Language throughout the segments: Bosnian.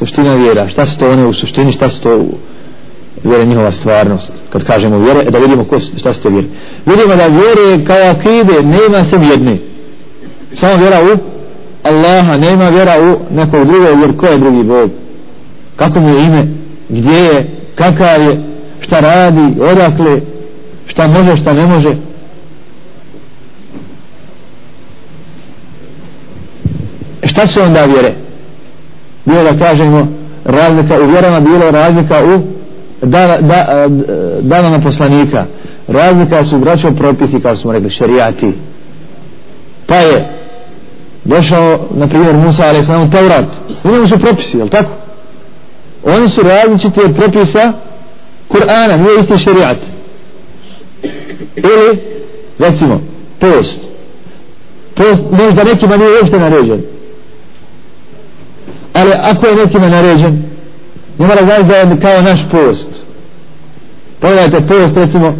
suština vjera. Šta su to one u suštini šta su to u vjere njihova stvarnost? Kad kažemo vjere da vidimo ko, šta su to vjere. Vidimo da vjere kao akide nema sem jedne. Samo vjera u Allaha nema vjera u nekog drugog jer ko je drugi Bog? Kako mu je ime? Gdje je? Kakav je? Šta radi? Odakle? Šta može šta ne može? E, šta su onda vjere? Bilo da kažemo razlika u vjerama bilo razlika u da, da, dana poslanika. Razlika su braćo propisi kao smo rekli šerijati. Pa je došao na primjer Musa ali sam Taurat. U njemu su propisi, je tako? oni su različiti od propisa Kur'ana, nije isti šerijat. Ili recimo post. Post možda nekima nije uopšte naređen ali ako je nekima naređen ne mora znači da je kao naš post. Pogledajte post recimo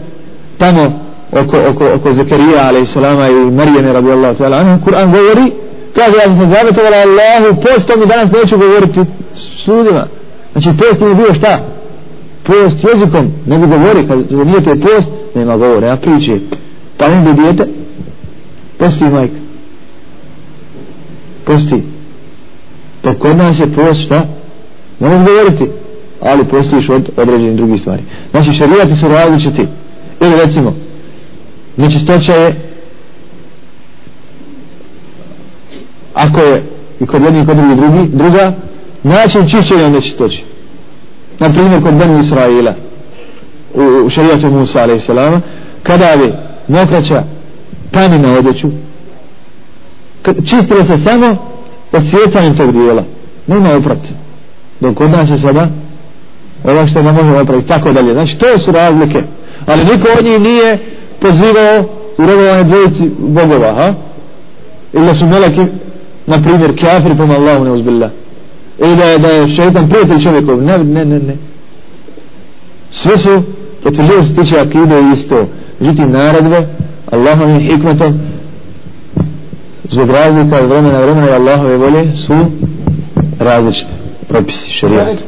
tamo oko, oko, oko Zekarija a.s. i Marijene radijallahu ta'ala anhu. Kur'an govori kaže ja sam zavetovala Allahu postom i danas neću govoriti s ljudima. Znači post je bio šta? Post jezikom ne bi govori kad zanijete post nema govore a priče. Pa ne bi dijete posti majka. Posti to kod nas je post šta? Ne mogu govoriti ali postiš od određenih drugih stvari. Znači šarijati su različiti. Ili recimo nečistoća je ako je i kod jednih i kod drugih drugi, druga način čišćenja nečistoće. Na primjer kod Benu Israila u, u šarijatu Musa a.s. kada bi mokraća pani na odjeću čistilo se samo osvjecanjem tog dijela. Nema oprat dok kod nas je sada ova što ne možemo opraviti tako dalje. Znači to su razlike. Ali niko od njih nije pozivao u robovanje dvojici bogova ha? ili da su meleki na primjer kafir pom Allahu ne uzbillah ili da je, da je šeitan prijatelj čovjekov. Ne, ne, ne, ne. Sve su potvrđuju se tiče akide isto. Međutim naredbe Allahovim hikmetom zbog razlika od vremena vremena i Allahove volje su različite propisi šarijata